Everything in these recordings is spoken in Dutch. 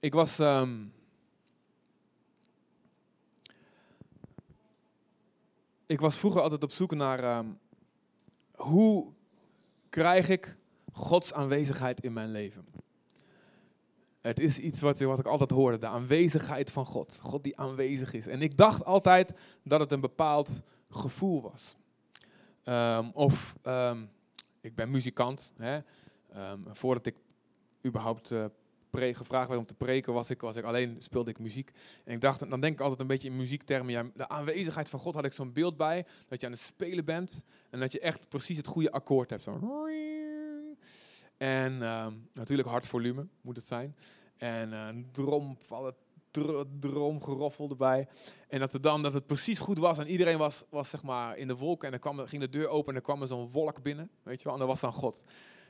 ik was. ehm, ik was vroeger altijd op zoek naar. ehm, hoe krijg ik Gods aanwezigheid in mijn leven? Het is iets wat, wat ik altijd hoorde, de aanwezigheid van God. God die aanwezig is. En ik dacht altijd dat het een bepaald gevoel was. Ehm, of, ik ben muzikant. Hè? Voordat ik überhaupt eh, gevraagd werd om te preken, was ik, was ik alleen, speelde ik muziek. En ik dacht, dan denk ik altijd een beetje in muziektermen. Ja, de aanwezigheid van God had ik zo'n beeld bij, dat je aan het spelen bent en dat je echt precies het goede akkoord hebt. Zo. En ehm, natuurlijk hard volume moet het zijn. En een drom, alle erbij. En dat, er dan, dat het precies goed was en iedereen was, was zeg maar in de wolken. En dan kwam, ging de deur open en er kwam er zo'n wolk binnen. Weet je wel, en dat was dan God.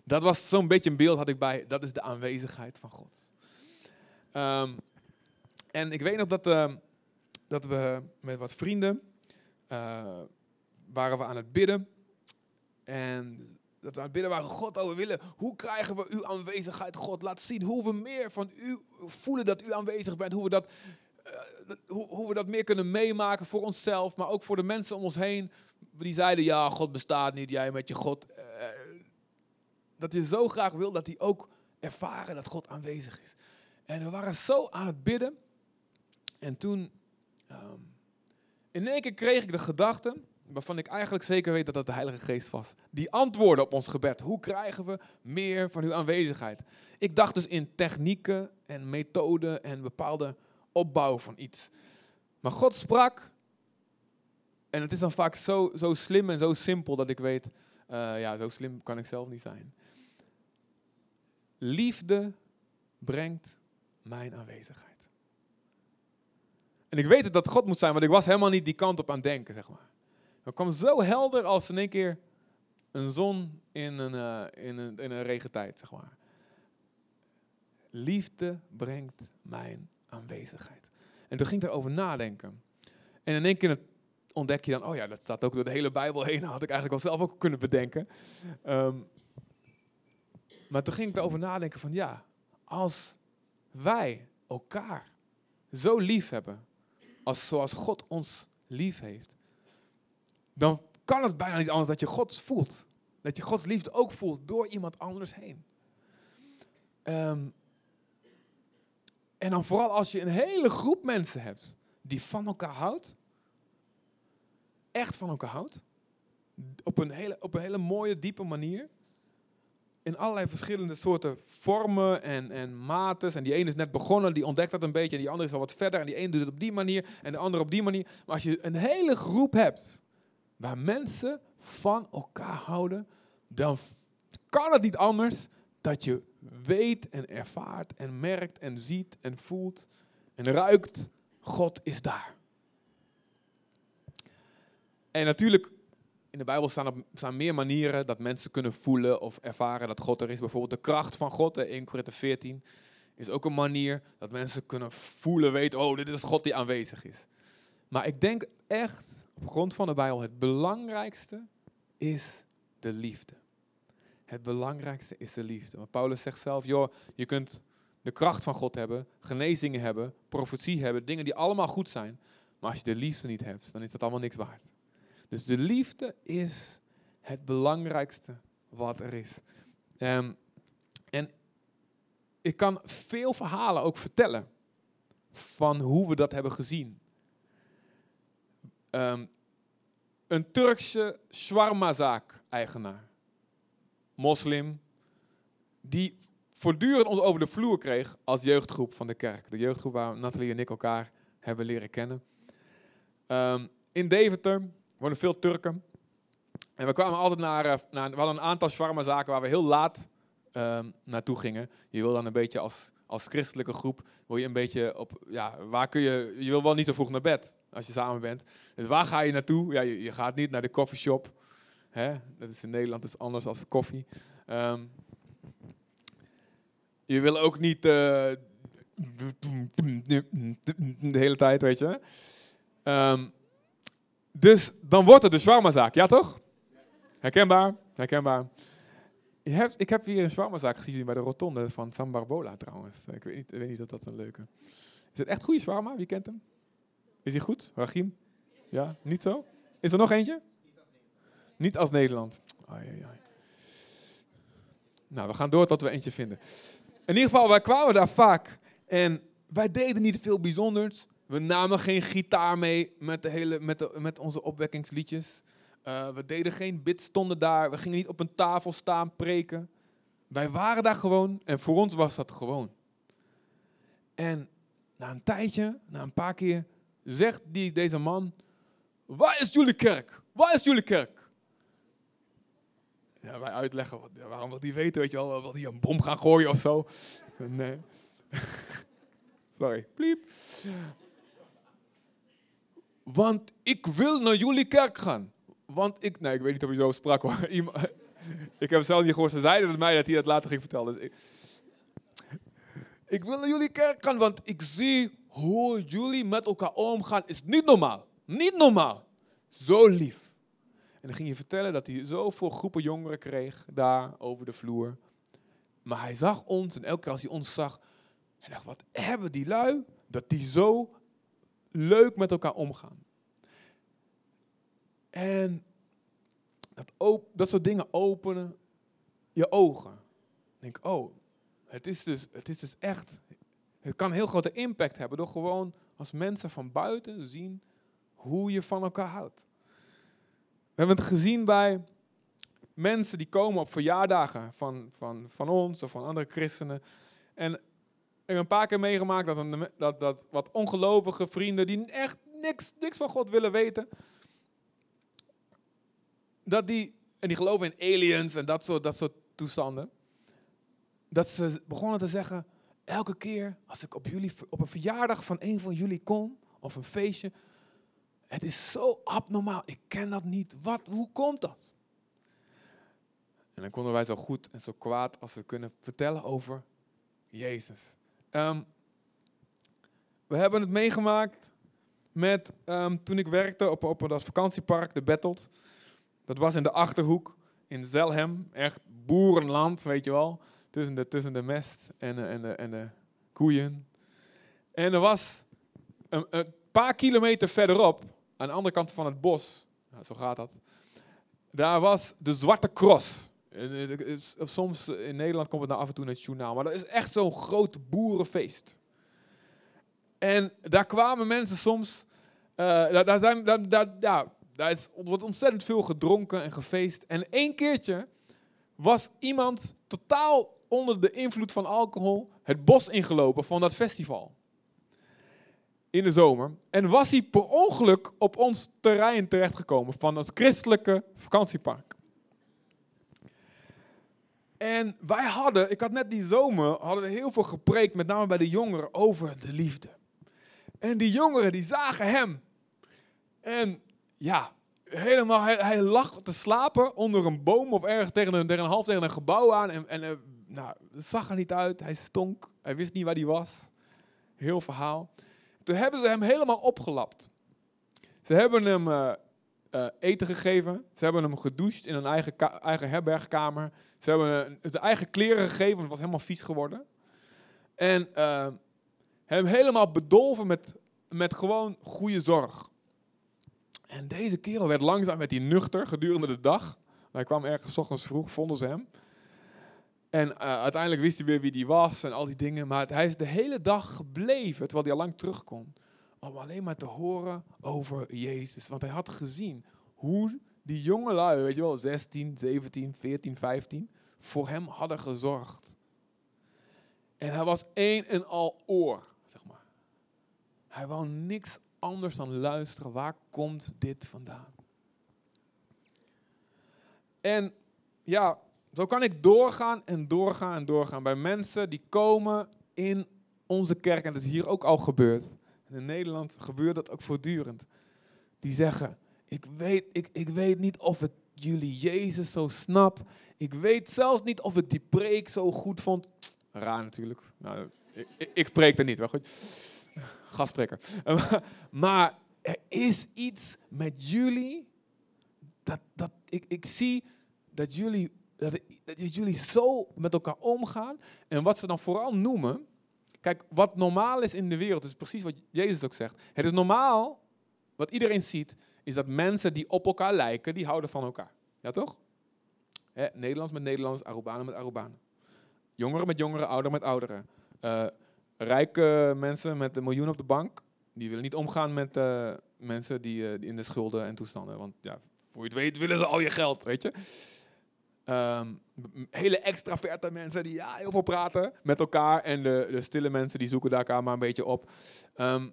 Dat was zo'n beetje een beeld had ik bij, dat is de aanwezigheid van God. Ehm, en ik weet nog dat, ehm, dat we met wat vrienden eh, waren we aan het bidden. En dat we aan het bidden waren, God, oh, we willen, hoe krijgen we uw aanwezigheid, God? Laat zien hoe we meer van u voelen dat u aanwezig bent. Hoe we dat, eh, hoe, hoe we dat meer kunnen meemaken voor onszelf, maar ook voor de mensen om ons heen. Die zeiden, ja, God bestaat niet, jij met je God. Dat je zo graag wil dat die ook ervaren dat God aanwezig is. En we waren zo aan het bidden. En toen, ehm, in één keer kreeg ik de gedachte, waarvan ik eigenlijk zeker weet dat dat de Heilige Geest was. Die antwoorden op ons gebed. Hoe krijgen we meer van uw aanwezigheid? Ik dacht dus in technieken en methoden en bepaalde opbouw van iets. Maar God sprak. En het is dan vaak zo, zo slim en zo simpel dat ik weet, eh, ja, zo slim kan ik zelf niet zijn. Liefde brengt mijn aanwezigheid. En ik weet het dat God moet zijn, want ik was helemaal niet die kant op aan denken, zeg maar. Het kwam zo helder als in één keer een zon in een, eh, in een, in een regentijd, zeg maar. Liefde brengt mijn aanwezigheid. En toen ging ik erover nadenken. En in één keer ontdek je dan, oh ja, dat staat ook door de hele Bijbel heen. Dat had ik eigenlijk wel zelf ook kunnen bedenken. Ehm, maar toen ging ik erover nadenken van, ja, als wij elkaar zo lief hebben, als, zoals God ons lief heeft, dan kan het bijna niet anders dat je God voelt. Dat je Gods liefde ook voelt door iemand anders heen. Ehm, en dan vooral als je een hele groep mensen hebt die van elkaar houdt, echt van elkaar houdt, op een hele, op een hele mooie, diepe manier, in allerlei verschillende soorten vormen en, en. En die ene is net begonnen, die ontdekt dat een beetje, en die andere is al wat verder, en die ene doet het op die manier, en de andere op die manier. Maar als je een hele groep hebt, waar mensen van elkaar houden, dan kan het niet anders dat je weet en ervaart en merkt en ziet en voelt en ruikt, God is daar. En natuurlijk, in de Bijbel staan, op, meer manieren dat mensen kunnen voelen of ervaren dat God er is. Bijvoorbeeld de kracht van God, 1 Korinthe 14, is ook een manier dat mensen kunnen voelen, weten, oh, dit is God die aanwezig is. Maar ik denk echt, op grond van de Bijbel, het belangrijkste is de liefde. Het belangrijkste is de liefde. Want Paulus zegt zelf, joh, je kunt de kracht van God hebben, genezingen hebben, profetie hebben, dingen die allemaal goed zijn. Maar als je de liefde niet hebt, dan is dat allemaal niks waard. Dus de liefde is het belangrijkste wat er is. Ehm, en ik kan veel verhalen ook vertellen van hoe we dat hebben gezien. Ehm, een Turkse shawarma-zaak-eigenaar, moslim, die voortdurend ons over de vloer kreeg als jeugdgroep van de kerk. De jeugdgroep waar Nathalie en ik elkaar hebben leren kennen. Ehm, in Deventer wonen veel Turken. En we kwamen altijd naar, eh, naar we hadden een aantal shawarma-zaken waar we heel laat ehm, naartoe gingen. Je wil dan een beetje als, als christelijke groep, wil je een beetje op, ja, waar kun je, je wil wel niet zo vroeg naar bed als je samen bent. Dus waar ga je naartoe? Ja, je, gaat niet naar de coffeeshop. Hè? Dat is in Nederland dus anders als koffie. Ehm, je wil ook niet eh, de hele tijd, weet je. Ehm, dus dan wordt het de shawarma-zaak, ja toch? Herkenbaar? Herkenbaar. Je hebt, ik heb hier een shawarmazaak gezien bij de rotonde van San Barbola trouwens. Ik weet niet, weet niet of dat een leuke... Is het echt goede shawarma? Wie kent hem? Is hij goed? Rachim? Ja, niet zo? Is er nog eentje? Niet als Nederland. Nou, we gaan door tot we eentje vinden. In ieder geval, wij kwamen daar vaak en wij deden niet veel bijzonders. We namen geen gitaar mee met, de hele, met, de, met onze opwekkingsliedjes. Uh, we deden geen bidstonden daar. We gingen niet op een tafel staan preken. Wij waren daar gewoon en voor ons was dat gewoon. En na een tijdje, na een paar keer, zegt die, deze man: Waar is jullie kerk? Waar is jullie kerk? Ja, wij uitleggen, wat, waarom wil die weten, weet je wel, wil hij een bom gaan gooien of zo? Nee. Sorry, pliep. Want ik wil naar jullie kerk gaan. Want ik, nee, ik weet niet of je zo sprak hoor. ik heb zelf niet gehoord, ze zeiden het mij dat hij dat later ging vertellen. Dus ik, ik wil naar jullie kerk gaan, want ik zie hoe jullie met elkaar omgaan. Is niet normaal. Niet normaal. Zo lief. En dan ging je vertellen dat hij zoveel groepen jongeren kreeg daar over de vloer. Maar hij zag ons en elke keer als hij ons zag, hij dacht, wat hebben die lui dat die zo leuk met elkaar omgaan. En dat, dat soort dingen openen je ogen. Denk, oh, het is, dus, het is dus echt, het kan heel grote impact hebben door gewoon als mensen van buiten zien hoe je van elkaar houdt. We hebben het gezien bij mensen die komen op verjaardagen van, van, van ons of van andere christenen. En ik heb een paar keer meegemaakt dat, een, dat, dat wat ongelovige vrienden die echt niks, niks van God willen weten, dat die, en die geloven in aliens en dat soort, dat soort toestanden, dat ze begonnen te zeggen, elke keer als ik op, jullie, op een verjaardag van een van jullie kom, of een feestje, het is zo abnormaal, ik ken dat niet. Wat, hoe komt dat? En dan konden wij zo goed en zo kwaad als we kunnen vertellen over Jezus. Um, we hebben het meegemaakt met um, toen ik werkte op, op dat vakantiepark, de Battles. Dat was in de achterhoek in Zelhem, echt boerenland, weet je wel. Tussen de, tussen de mest en, en, de, en de koeien. En er was een, een paar kilometer verderop, aan de andere kant van het bos, zo gaat dat, daar was de Zwarte Cross. Soms in Nederland komt het nou af en toe naar het journaal, maar dat is echt zo'n groot boerenfeest. En daar kwamen mensen soms, uh, daar, zijn, daar is, wordt ontzettend veel gedronken en gefeest. En één keertje was iemand totaal onder de invloed van alcohol het bos ingelopen van dat festival. In de zomer. En was hij per ongeluk op ons terrein terechtgekomen van het christelijke vakantiepark. En wij hadden, ik had net die zomer, hadden we heel veel gepreekt, met name bij de jongeren, over de liefde. En die jongeren die zagen hem. En ja, helemaal, hij, hij, lag te slapen onder een boom of ergens tegen een, tegen een half tegen een gebouw aan. En, en uh, nou, het zag er niet uit, hij stonk, hij wist niet waar hij was. Heel verhaal. Toen hebben ze hem helemaal opgelapt. Ze hebben hem uh, uh, eten gegeven, ze hebben hem gedoucht in een eigen, eigen herbergkamer. Ze hebben zijn eigen kleren gegeven, het was helemaal vies geworden. En hem helemaal bedolven met, met gewoon goede zorg. En deze kerel werd langzaam met die nuchter gedurende de dag. Hij kwam ergens ochtends vroeg, vonden ze hem. En uh, uiteindelijk wist hij weer wie die was en al die dingen. Maar hij is de hele dag gebleven, terwijl hij al lang terug kon. Om alleen maar te horen over Jezus. Want hij had gezien hoe die jonge lui, weet je wel, 16, 17, 14, 15, voor hem hadden gezorgd. En hij was één en al oor, zeg maar. Hij wou niks anders dan luisteren. Waar komt dit vandaan? En ja, zo kan ik doorgaan en doorgaan en doorgaan bij mensen die komen in onze kerk. En dat is hier ook al gebeurd. In Nederland gebeurt dat ook voortdurend. Die zeggen, ik weet, ik, ik weet niet of ik jullie Jezus zo snap. Ik weet zelfs niet of ik die preek zo goed vond. Raar natuurlijk. Nou, ik, ik, preek er niet, wel goed gastspreker. maar er is iets met jullie. Dat, dat, ik, ik zie dat jullie dat, dat jullie zo met elkaar omgaan. En wat ze dan vooral noemen. Kijk, wat normaal is in de wereld, is precies wat Jezus ook zegt. Het is normaal, wat iedereen ziet, is dat mensen die op elkaar lijken, die houden van elkaar. Ja, toch? Hè, Nederlands met Nederlands, Arubanen met Arubanen. Jongeren met jongeren, ouderen met ouderen. Uh, rijke mensen met een miljoen op de bank, die willen niet omgaan met uh, mensen die uh, in de schulden en toestanden. Want ja, voor je het weet willen ze al je geld, weet je. Um, hele extraverte mensen die ja, heel veel praten met elkaar. En de, de stille mensen die zoeken elkaar maar een beetje op. Um,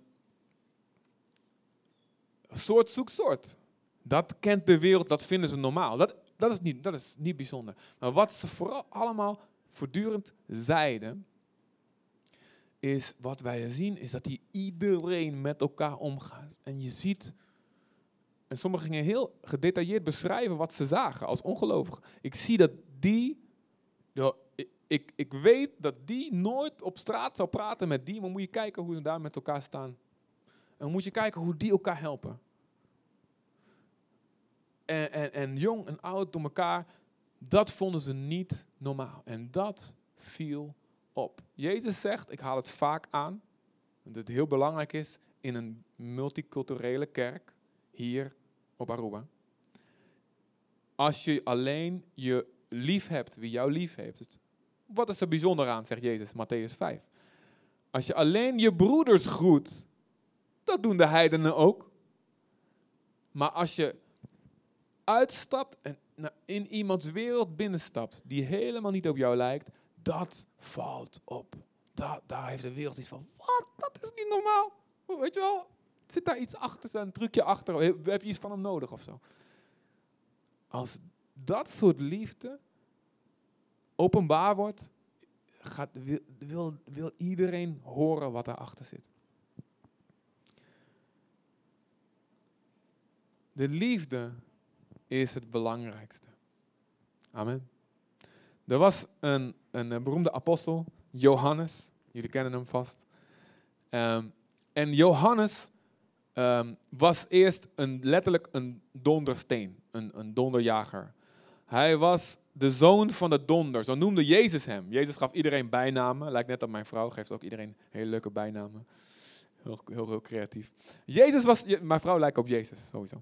soort zoekt soort. Dat kent de wereld, dat vinden ze normaal. Dat, dat, is niet, dat is niet bijzonder. Maar wat ze vooral allemaal voortdurend zeiden, is wat wij zien, is dat die iedereen met elkaar omgaat. En je ziet, en sommigen gingen heel gedetailleerd beschrijven wat ze zagen als ongelovigen. Ik zie dat die, ik, ik weet dat die nooit op straat zou praten met die, maar moet je kijken hoe ze daar met elkaar staan. En moet je kijken hoe die elkaar helpen. En, en, en jong en oud door elkaar, dat vonden ze niet normaal. En dat viel op. Jezus zegt, ik haal het vaak aan, dat het heel belangrijk is in een multiculturele kerk hier op Aruba. Als je alleen je lief hebt wie jou lief heeft. Wat is er bijzonder aan, zegt Jezus, Matthäus 5. Als je alleen je broeders groet, dat doen de heidenen ook. Maar als je uitstapt en in iemands wereld binnenstapt die helemaal niet op jou lijkt, dat valt op. Da daar heeft de wereld iets van, wat? Dat is niet normaal. Weet je wel? Zit daar iets achter, een trucje achter? Heb je iets van hem nodig of zo? Als dat soort liefde openbaar wordt, gaat, wil, wil, wil iedereen horen wat erachter zit. De liefde is het belangrijkste. Amen. Er was een, een beroemde apostel, Johannes. Jullie kennen hem vast. Um, en Johannes um, was eerst een, letterlijk een dondersteen, een, een donderjager. Hij was de zoon van de donder, zo noemde Jezus hem. Jezus gaf iedereen bijnamen, lijkt net op mijn vrouw, geeft ook iedereen hele leuke bijnamen. Heel, heel, heel creatief. Jezus was, mijn vrouw lijkt op Jezus, sowieso.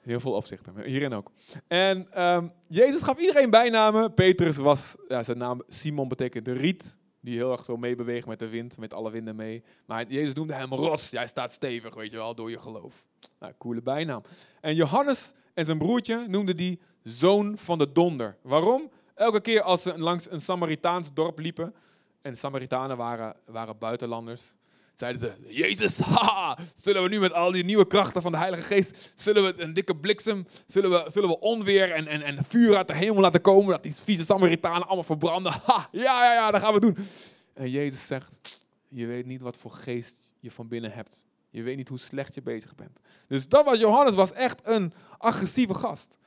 Heel veel opzichten, hierin ook. En um, Jezus gaf iedereen bijnamen. Petrus was, ja, zijn naam Simon betekent de riet, die heel erg zo meebeweegt met de wind, met alle winden mee. Maar Jezus noemde hem rots, jij staat stevig, weet je wel, door je geloof. Nou, coole bijnaam. En Johannes en zijn broertje noemden die zoon van de donder. Waarom? Elke keer als ze langs een Samaritaans dorp liepen, en Samaritanen waren, waren buitenlanders, zeiden ze, Jezus, zullen we nu met al die nieuwe krachten van de Heilige Geest, zullen we een dikke bliksem, zullen we, zullen we onweer en, en, en vuur uit de hemel laten komen, dat die vieze Samaritanen allemaal verbranden. Ha, ja, ja, ja, dat gaan we doen. En Jezus zegt, je weet niet wat voor geest je van binnen hebt. Je weet niet hoe slecht je bezig bent. Dus dat was Johannes, was echt een agressieve gast.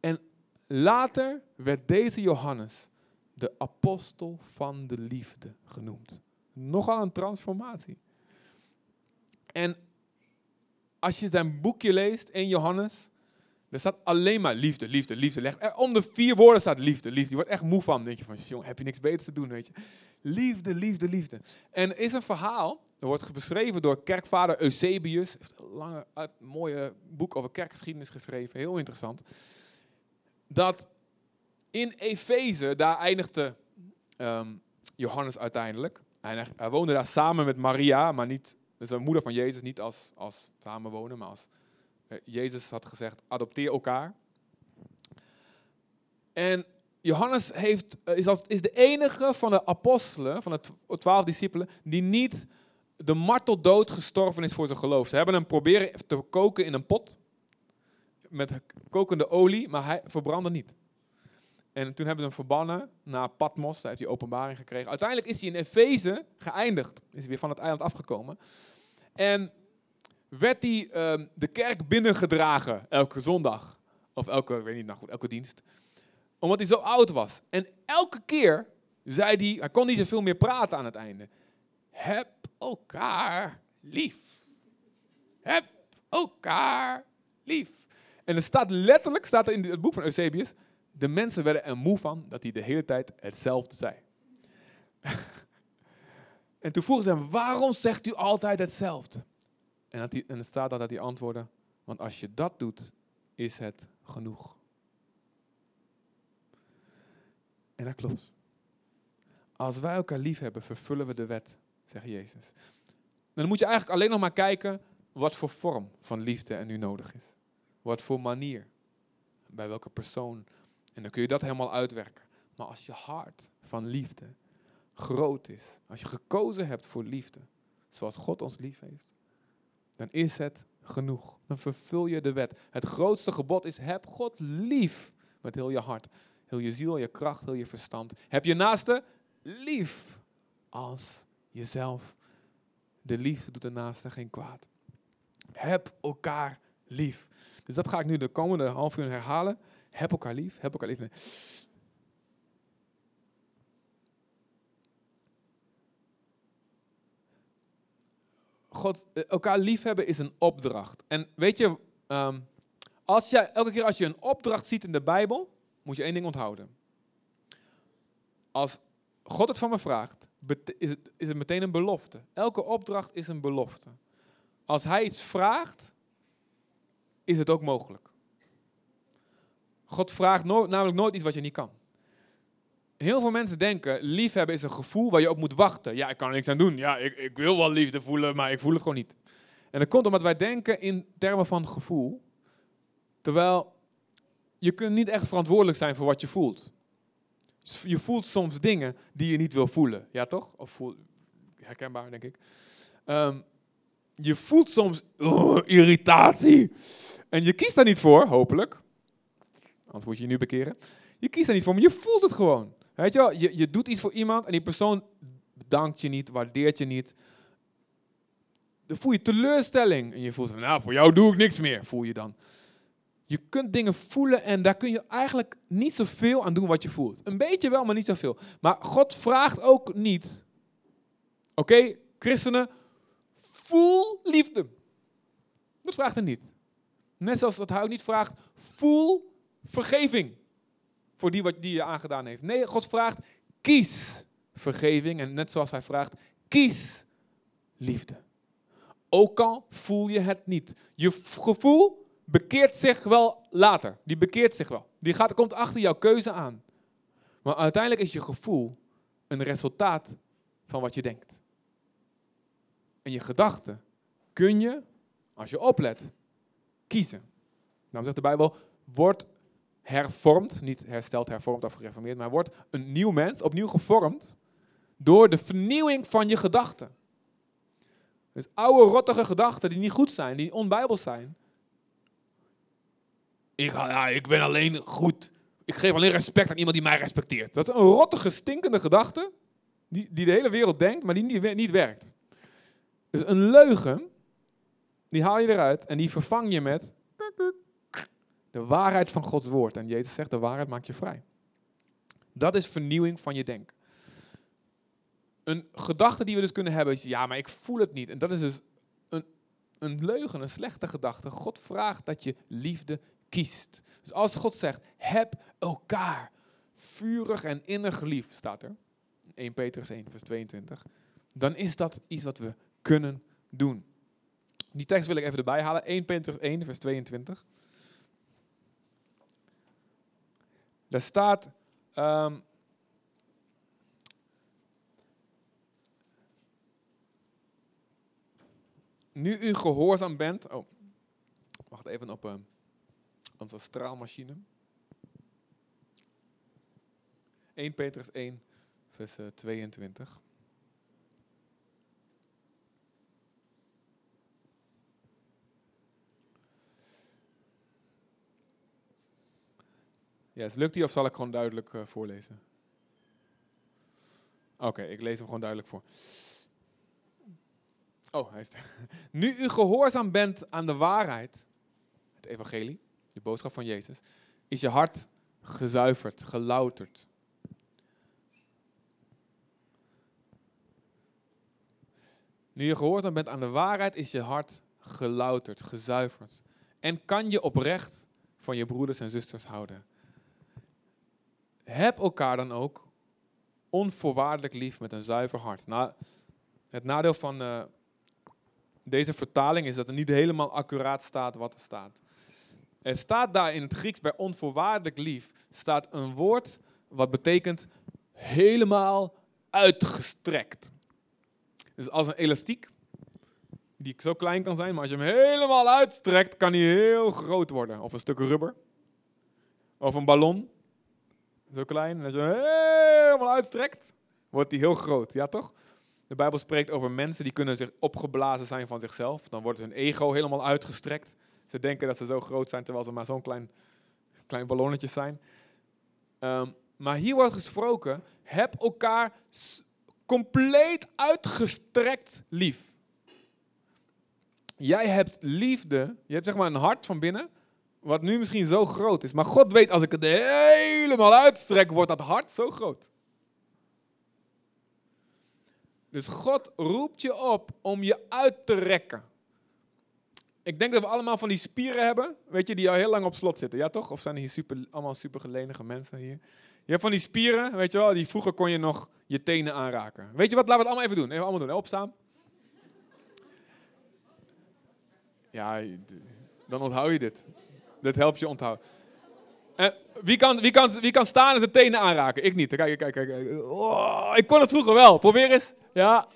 En later werd deze Johannes de apostel van de liefde genoemd. Nogal een transformatie. En als je zijn boekje leest in Johannes, er staat alleen maar liefde, liefde, liefde. Leg, om de vier woorden staat liefde, liefde. Je wordt echt moe van. denk je van, jong, heb je niks beters te doen, weet je. Liefde, liefde, liefde. En er is een verhaal, er wordt beschreven door kerkvader Eusebius. heeft een lange, mooie boek over kerkgeschiedenis geschreven, heel interessant. Dat in Efeze, daar eindigde um, Johannes uiteindelijk. Hij, woonde daar samen met Maria, maar niet, dus de moeder van Jezus, niet als, als samenwonen, maar als eh, Jezus had gezegd, adopteer elkaar. En Johannes heeft, eh, is, als, is de enige van de apostelen, van de twaalf discipelen, die niet de marteldood gestorven is voor zijn geloof. Ze hebben hem proberen te koken in een pot met kokende olie, maar hij verbrandde niet. En toen hebben we hem verbannen naar Patmos. Daar heeft hij openbaring gekregen. Uiteindelijk is hij in Efeze geëindigd. Is hij weer van het eiland afgekomen. En werd hij uh, de kerk binnengedragen elke zondag. Of elke, weet niet, nou goed, elke dienst. Omdat hij zo oud was. En elke keer zei hij, hij kon niet zoveel meer praten aan het einde. Heb elkaar lief. Heb elkaar lief. En er staat letterlijk, staat er in het boek van Eusebius, de mensen werden er moe van dat hij de hele tijd hetzelfde zei. en toen vroegen ze hem, waarom zegt u altijd hetzelfde? En, dat hij, en het staat dat hij antwoordde, want als je dat doet, is het genoeg. En dat klopt. Als wij elkaar lief hebben, vervullen we de wet, zegt Jezus. Dan moet je eigenlijk alleen nog maar kijken wat voor vorm van liefde er nu nodig is. Wat voor manier. Bij welke persoon. En dan kun je dat helemaal uitwerken. Maar als je hart van liefde groot is, als je gekozen hebt voor liefde, zoals God ons lief heeft, dan is het genoeg. Dan vervul je de wet. Het grootste gebod is: heb God lief met heel je hart, heel je ziel, je kracht, heel je verstand. Heb je naaste lief als jezelf. De liefde doet de naaste geen kwaad. Heb elkaar lief. Dus dat ga ik nu de komende half uur herhalen. Heb elkaar lief. Heb elkaar lief. God, eh, elkaar liefhebben is een opdracht. En weet je, ehm, als je, elke keer als je een opdracht ziet in de Bijbel, moet je één ding onthouden. Als God het van me vraagt, is het, is het meteen een belofte. Elke opdracht is een belofte. Als Hij iets vraagt, is het ook mogelijk. God vraagt namelijk nooit iets wat je niet kan. Heel veel mensen denken, liefhebben is een gevoel waar je op moet wachten. Ja, ik kan er niks aan doen. Ja, ik, ik wil wel liefde voelen, maar ik voel het gewoon niet. En dat komt omdat wij denken in termen van gevoel. Terwijl je kunt niet echt verantwoordelijk zijn voor wat je voelt. Je voelt soms dingen die je niet wil voelen. Ja, toch? Of voel, herkenbaar, denk ik. Ehm, je voelt soms oh, irritatie. En je kiest daar niet voor, hopelijk. Anders moet je nu bekeren. Je kiest daar niet voor, maar je voelt het gewoon. Weet je wel, je, je doet iets voor iemand en die persoon bedankt je niet, waardeert je niet. Dan voel je teleurstelling. En je voelt van, nou, voor jou doe ik niks meer, voel je dan. Je kunt dingen voelen en daar kun je eigenlijk niet zoveel aan doen wat je voelt. Een beetje wel, maar niet zoveel. Maar God vraagt ook niet. Oké, christenen, voel liefde. Dat vraagt hij niet. Net zoals dat hij niet vraagt, voel vergeving. Voor die wat die je aangedaan heeft. Nee, God vraagt, kies vergeving. En net zoals hij vraagt, kies liefde. Ook al voel je het niet. Je gevoel bekeert zich wel later. Die bekeert zich wel. Die gaat, komt achter jouw keuze aan. Maar uiteindelijk is je gevoel een resultaat van wat je denkt. En je gedachten kun je, als je oplet, kiezen. Nou zegt de Bijbel, wordt hervormd, niet hersteld, hervormd of gereformeerd, maar wordt een nieuw mens, opnieuw gevormd, door de vernieuwing van je gedachten. Dus oude, rottige gedachten die niet goed zijn, die onbijbels zijn, ik, ja, ik ben alleen goed. Ik geef alleen respect aan iemand die mij respecteert. Dat is een rottige, stinkende gedachte. Die, die de hele wereld denkt, maar die niet, niet werkt. Dus een leugen, die haal je eruit en die vervang je met de waarheid van Gods woord. En Jezus zegt, de waarheid maakt je vrij. Dat is vernieuwing van je denken. Een gedachte die we dus kunnen hebben is, ja, maar ik voel het niet. En dat is dus een, een leugen, een slechte gedachte. God vraagt dat je liefde kiest. Dus als God zegt, heb elkaar vurig en innig lief, staat er. 1 Petrus 1, vers 22. Dan is dat iets wat we kunnen doen. Die tekst wil ik even erbij halen. 1 Petrus 1, vers 22. Daar staat... Um, nu u gehoorzaam bent... Oh, wacht even op... Uh, onze straalmachine. 1 Petrus 1, vers 22. Lukt die of zal ik gewoon duidelijk uh, voorlezen? Oké, ik lees hem gewoon duidelijk voor. Oh, hij is er. Nu u gehoorzaam bent aan de waarheid, het evangelie, de boodschap van Jezus, is je hart gezuiverd, gelouterd. Nu je gehoord bent aan de waarheid, is je hart gelouterd, gezuiverd. En kan je oprecht van je broeders en zusters houden. Heb elkaar dan ook onvoorwaardelijk lief met een zuiver hart. Nou, het nadeel van uh, deze vertaling is dat er niet helemaal accuraat staat wat er staat. Er staat daar in het Grieks bij onvoorwaardelijk lief, staat een woord wat betekent helemaal uitgestrekt. Dus als een elastiek, die zo klein kan zijn, maar als je hem helemaal uitstrekt, kan hij heel groot worden. Of een stuk rubber. Of een ballon. Zo klein. En als je hem helemaal uitstrekt, wordt hij heel groot. Ja, toch? De Bijbel spreekt over mensen die kunnen zich opgeblazen zijn van zichzelf. Dan wordt hun ego helemaal uitgestrekt. Ze denken dat ze zo groot zijn, terwijl ze maar zo'n klein, klein ballonnetje zijn. Ehm, maar hier wordt gesproken, heb elkaar compleet uitgestrekt lief. Jij hebt liefde, je hebt zeg maar een hart van binnen, wat nu misschien zo groot is. Maar God weet, als ik het helemaal uitstrek, wordt dat hart zo groot. Dus God roept je op om je uit te rekken. Ik denk dat we allemaal van die spieren hebben, weet je, die al heel lang op slot zitten. Ja toch? Of zijn hier super, allemaal super gelenige mensen hier? Je hebt van die spieren, weet je wel, die vroeger kon je nog je tenen aanraken. Weet je wat, laten we het allemaal even doen. Even allemaal doen, opstaan. Ja, dan onthoud je dit. Dit helpt je onthouden. En wie, kan, wie, kan, wie kan staan en zijn tenen aanraken? Ik niet. Kijk, kijk, kijk. Oh, ik kon het vroeger wel. Probeer eens. Ja.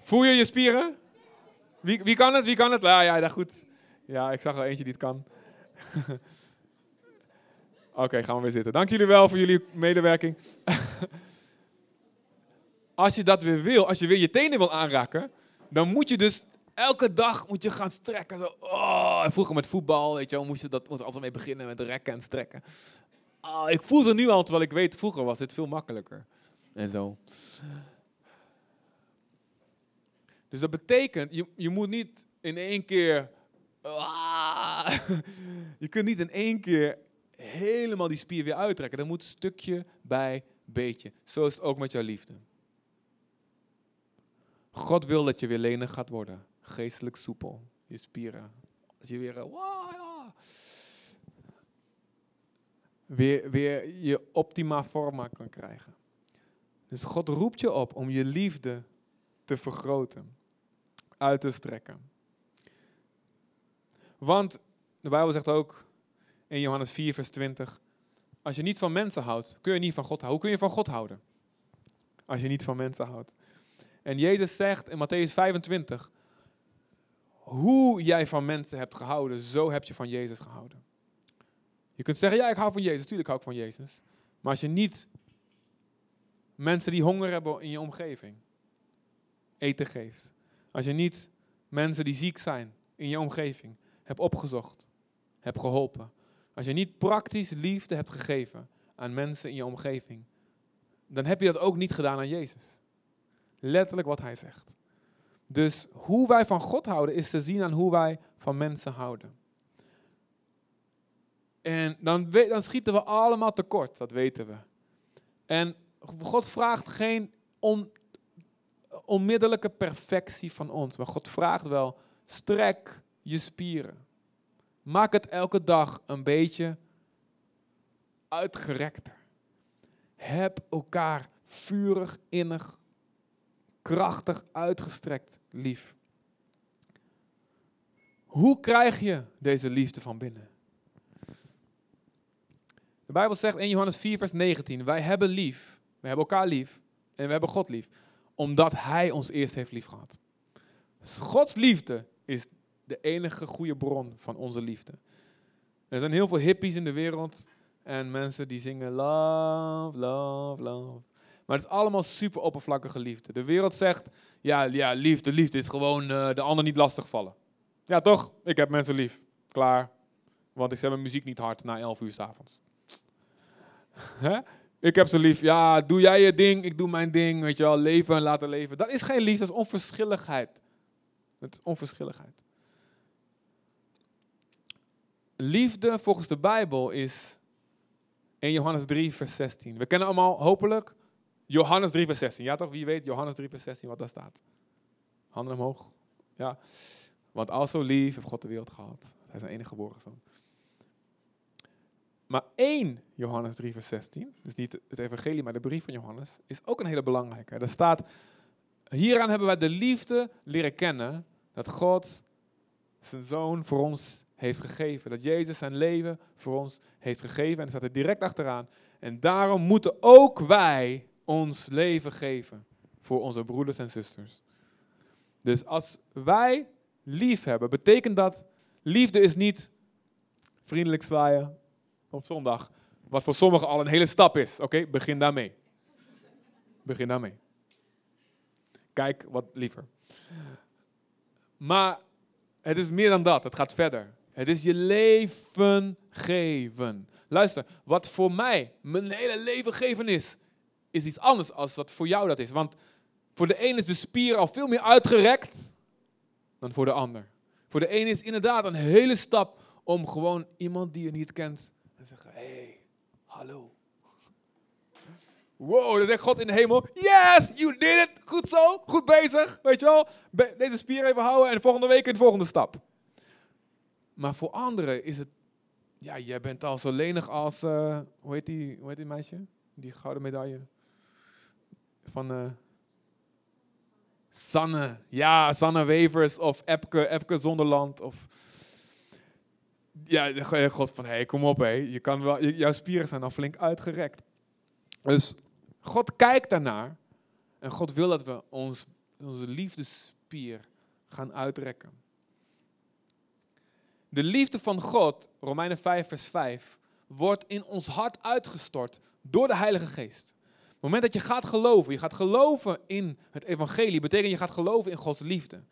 Voel je je spieren? Wie, wie kan het? Wie kan het? Ja, ja, dat goed. Ja, ik zag wel eentje die het kan. Oké, gaan we weer zitten. Dank jullie wel voor jullie medewerking. als je dat weer wil, als je weer je tenen wil aanraken, dan moet je dus elke dag moet je gaan strekken. Zo, oh, vroeger met voetbal, weet je wel, moest je dat moest altijd mee beginnen met rekken en strekken. Oh, ik voel ze nu al, terwijl ik weet, vroeger was dit veel makkelijker. En zo. Dus dat betekent, je, je moet niet in één keer. Ah, je kunt niet in één keer helemaal die spier weer uittrekken. Dat moet stukje bij beetje. Zo is het ook met jouw liefde. God wil dat je weer lenig gaat worden. Geestelijk soepel. Je spieren. Dat je weer, wow, weer, weer je optima forma kan krijgen. Dus God roept je op om je liefde te vergroten. Uit te strekken. Want de Bijbel zegt ook in Johannes 4, vers 20. Als je niet van mensen houdt, kun je niet van God houden. Hoe kun je van God houden? Als je niet van mensen houdt. En Jezus zegt in Matthäus 25, hoe jij van mensen hebt gehouden, zo heb je van Jezus gehouden. Je kunt zeggen, ja, ik hou van Jezus. Tuurlijk hou ik van Jezus. Maar als je niet mensen die honger hebben in je omgeving eten geeft. Als je niet mensen die ziek zijn in je omgeving hebt opgezocht, hebt geholpen. Als je niet praktisch liefde hebt gegeven aan mensen in je omgeving, dan heb je dat ook niet gedaan aan Jezus. Letterlijk wat hij zegt. Dus hoe wij van God houden is te zien aan hoe wij van mensen houden. En dan, dan schieten we allemaal tekort, dat weten we. En God vraagt geen on, onmiddellijke perfectie van ons, maar God vraagt wel, strek je spieren. Maak het elke dag een beetje uitgerekter. Heb elkaar vurig, innig, krachtig uitgestrekt lief. Hoe krijg je deze liefde van binnen? De Bijbel zegt in Johannes 4, vers 19: Wij hebben lief, we hebben elkaar lief en we hebben God lief, omdat Hij ons eerst heeft lief gehad. Gods liefde is de enige goede bron van onze liefde. Er zijn heel veel hippies in de wereld en mensen die zingen love, love, love. Maar het is allemaal super oppervlakkige liefde. De wereld zegt, ja, ja liefde, liefde is gewoon uh, de ander niet lastigvallen. Ja, toch? Ik heb mensen lief. Klaar. Want ik zet mijn muziek niet hard na 11 uur s'avonds. ik heb ze lief. Ja, doe jij je ding, ik doe mijn ding. Weet je wel, leven en laten leven. Dat is geen liefde, dat is onverschilligheid. Dat is onverschilligheid. Liefde volgens de Bijbel is in Johannes 3, vers 16. We kennen allemaal hopelijk Johannes 3, vers 16. Ja toch? Wie weet Johannes 3, vers 16 wat daar staat? Handen omhoog. Ja. Want al zo lief heeft God de wereld gehad. Hij is zijn enige geboren zoon. Maar 1 Johannes 3, vers 16, dus niet het evangelie, maar de brief van Johannes, is ook een hele belangrijke. Er staat, hieraan hebben wij de liefde leren kennen dat God zijn zoon voor ons heeft gegeven. Dat Jezus zijn leven voor ons heeft gegeven. En er staat er direct achteraan. En daarom moeten ook wij ons leven geven voor onze broeders en zusters. Dus als wij lief hebben, betekent dat liefde is niet vriendelijk zwaaien op zondag. Wat voor sommigen al een hele stap is. Oké, begin daarmee. Begin daarmee. Kijk wat liever. Maar het is meer dan dat. Het gaat verder. Het is je leven geven. Luister, wat voor mij mijn hele leven geven is, is iets anders als wat voor jou dat is. Want voor de een is de spier al veel meer uitgerekt dan voor de ander. Voor de een is inderdaad een hele stap om gewoon iemand die je niet kent te zeggen: Hé, hey, hallo. Wow, dan zegt God in de hemel: Yes, you did it. Goed zo, goed bezig. Weet je wel, deze spier even houden en volgende week in de volgende stap. Maar voor anderen is het, ja, jij bent al zo lenig als, uh, hoe, heet die, hoe heet die meisje? Die gouden medaille. Van uh, Sanne. Ja, Sanne Wevers of Epke, Epke Zonderland. Of, ja, God van, hé, hey, kom op hé. Je kan wel, jouw spieren zijn al flink uitgerekt. Dus God kijkt daarnaar. En God wil dat we ons, onze liefdespier gaan uitrekken. De liefde van God, Romeinen 5, vers 5, wordt in ons hart uitgestort door de Heilige Geest. Het moment dat je gaat geloven, je gaat geloven in het evangelie, betekent je gaat geloven in Gods liefde.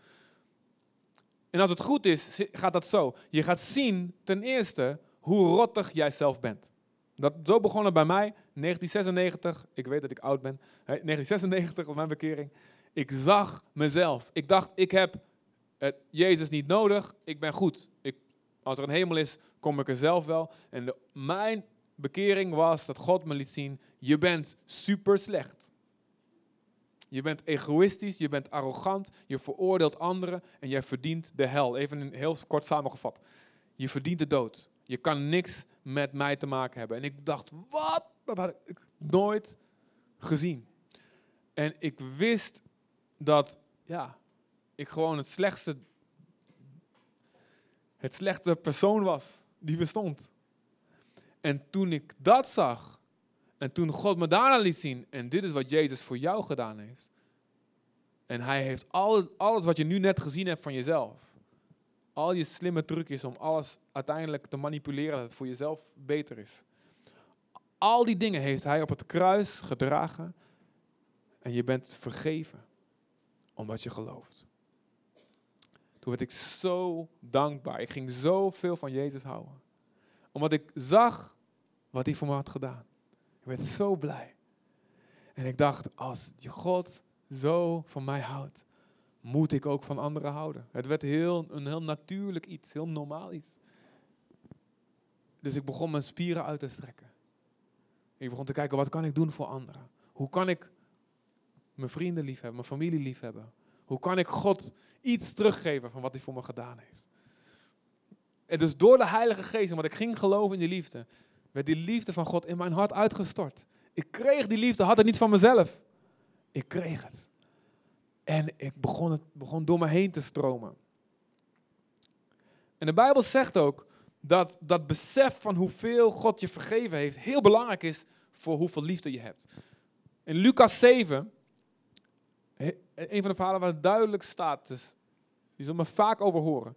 En als het goed is, gaat dat zo. Je gaat zien ten eerste hoe rottig jij zelf bent. Dat, zo begon het bij mij, 1996. Ik weet dat ik oud ben. 1996 op mijn bekering. Ik zag mezelf. Ik dacht, ik heb Jezus niet nodig. Ik ben goed. Ik als er een hemel is, kom ik er zelf wel. En mijn bekering was dat God me liet zien, je bent super slecht. Je bent egoïstisch, je bent arrogant, je veroordeelt anderen en jij verdient de hel. Even heel kort samengevat. Je verdient de dood. Je kan niks met mij te maken hebben. En ik dacht, wat? Dat had ik nooit gezien. En ik wist dat, ja, ik gewoon het slechtste het slechte persoon was die bestond. En toen ik dat zag, en toen God me daarna liet zien, en dit is wat Jezus voor jou gedaan heeft. En hij heeft alles, alles wat je nu net gezien hebt van jezelf. Al je slimme trucjes om alles uiteindelijk te manipuleren dat het voor jezelf beter is. Al die dingen heeft hij op het kruis gedragen. En je bent vergeven omdat je gelooft. Toen werd ik zo dankbaar. Ik ging zoveel van Jezus houden. Omdat ik zag wat hij voor me had gedaan. Ik werd zo blij. En ik dacht, als God zo van mij houdt, moet ik ook van anderen houden. Het werd heel, een heel natuurlijk iets, heel normaal iets. Dus ik begon mijn spieren uit te strekken. Ik begon te kijken, wat kan ik doen voor anderen? Hoe kan ik mijn vrienden lief hebben, mijn familie lief hebben? Hoe kan ik God iets teruggeven van wat hij voor me gedaan heeft? En dus door de Heilige Geest, omdat ik ging geloven in die liefde, werd die liefde van God in mijn hart uitgestort. Ik kreeg die liefde, had het niet van mezelf. Ik kreeg het. En ik begon, het begon door me heen te stromen. En de Bijbel zegt ook dat dat besef van hoeveel God je vergeven heeft heel belangrijk is voor hoeveel liefde je hebt. In Lucas 7 een van de verhalen waar het duidelijk staat, dus die zullen me vaak over horen.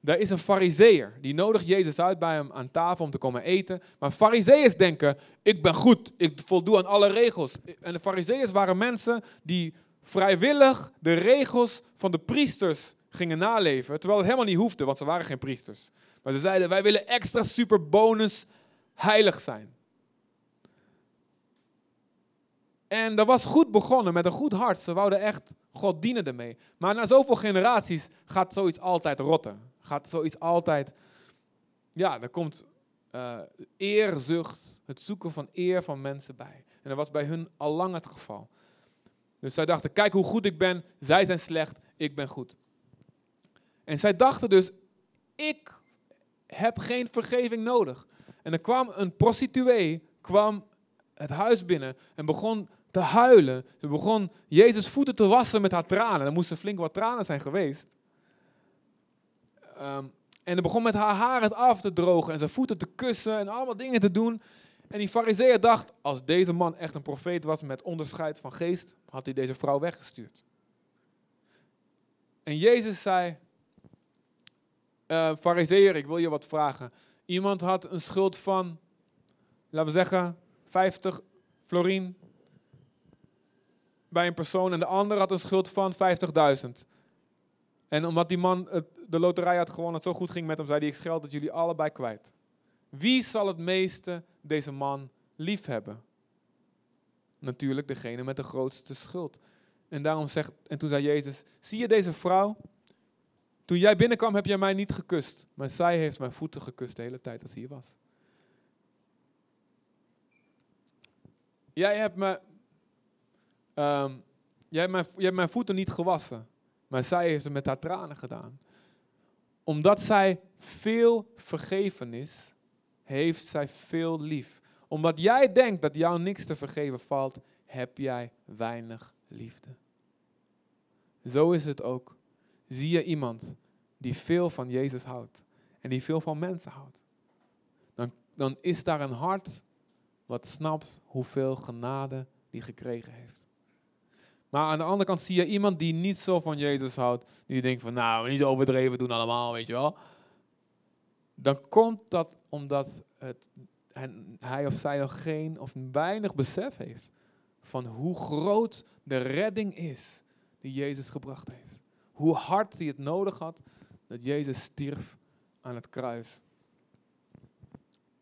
Daar is een fariseer, die nodigt Jezus uit bij hem aan tafel om te komen eten. Maar fariseeërs denken, ik ben goed, ik voldoe aan alle regels. En de fariseeërs waren mensen die vrijwillig de regels van de priesters gingen naleven. Terwijl het helemaal niet hoefde, want ze waren geen priesters. Maar ze zeiden, wij willen extra super bonus heilig zijn. En dat was goed begonnen met een goed hart. Ze wouden echt God dienen ermee. Maar na zoveel generaties gaat zoiets altijd rotten. Gaat zoiets altijd. Ja, er komt uh, eerzucht, het zoeken van eer van mensen bij. En dat was bij hun al lang het geval. Dus zij dachten: kijk hoe goed ik ben. Zij zijn slecht, ik ben goed. En zij dachten dus: ik heb geen vergeving nodig. En er kwam een prostituee, kwam het huis binnen en begon te huilen. Ze begon Jezus voeten te wassen met haar tranen. Er moesten flink wat tranen zijn geweest. Ehm, en er begon met haar haar het af te drogen en zijn voeten te kussen en allemaal dingen te doen. En die fariseer dacht, als deze man echt een profeet was met onderscheid van geest, had hij deze vrouw weggestuurd. En Jezus zei, uh, ik wil je wat vragen. Iemand had een schuld van, laten we zeggen, 50 florien bij een persoon en de ander had een schuld van 50.000. En omdat die man het, de loterij had gewonnen, het zo goed ging met hem, zei hij, ik scheld dat jullie allebei kwijt. Wie zal het meeste deze man lief hebben? Natuurlijk degene met de grootste schuld. En daarom zegt, en toen zei Jezus, zie je deze vrouw? Toen jij binnenkwam heb jij mij niet gekust, maar zij heeft mijn voeten gekust de hele tijd dat ze hier was. Jij hebt, me, ehm, jij, hebt mijn, jij mijn voeten niet gewassen, maar zij heeft het met haar tranen gedaan. Omdat zij veel vergeven is, heeft zij veel lief. Omdat jij denkt dat jou niks te vergeven valt, heb jij weinig liefde. Zo is het ook. Zie je iemand die veel van Jezus houdt en die veel van mensen houdt, dan, dan is daar een hart wat snapt hoeveel genade die gekregen heeft. Maar aan de andere kant zie je iemand die niet zo van Jezus houdt, die denkt van nou, niet overdreven doen allemaal, weet je wel. Dan komt dat omdat het, hij of zij nog geen of weinig besef heeft van hoe groot de redding is die Jezus gebracht heeft. Hoe hard hij het nodig had dat Jezus stierf aan het kruis.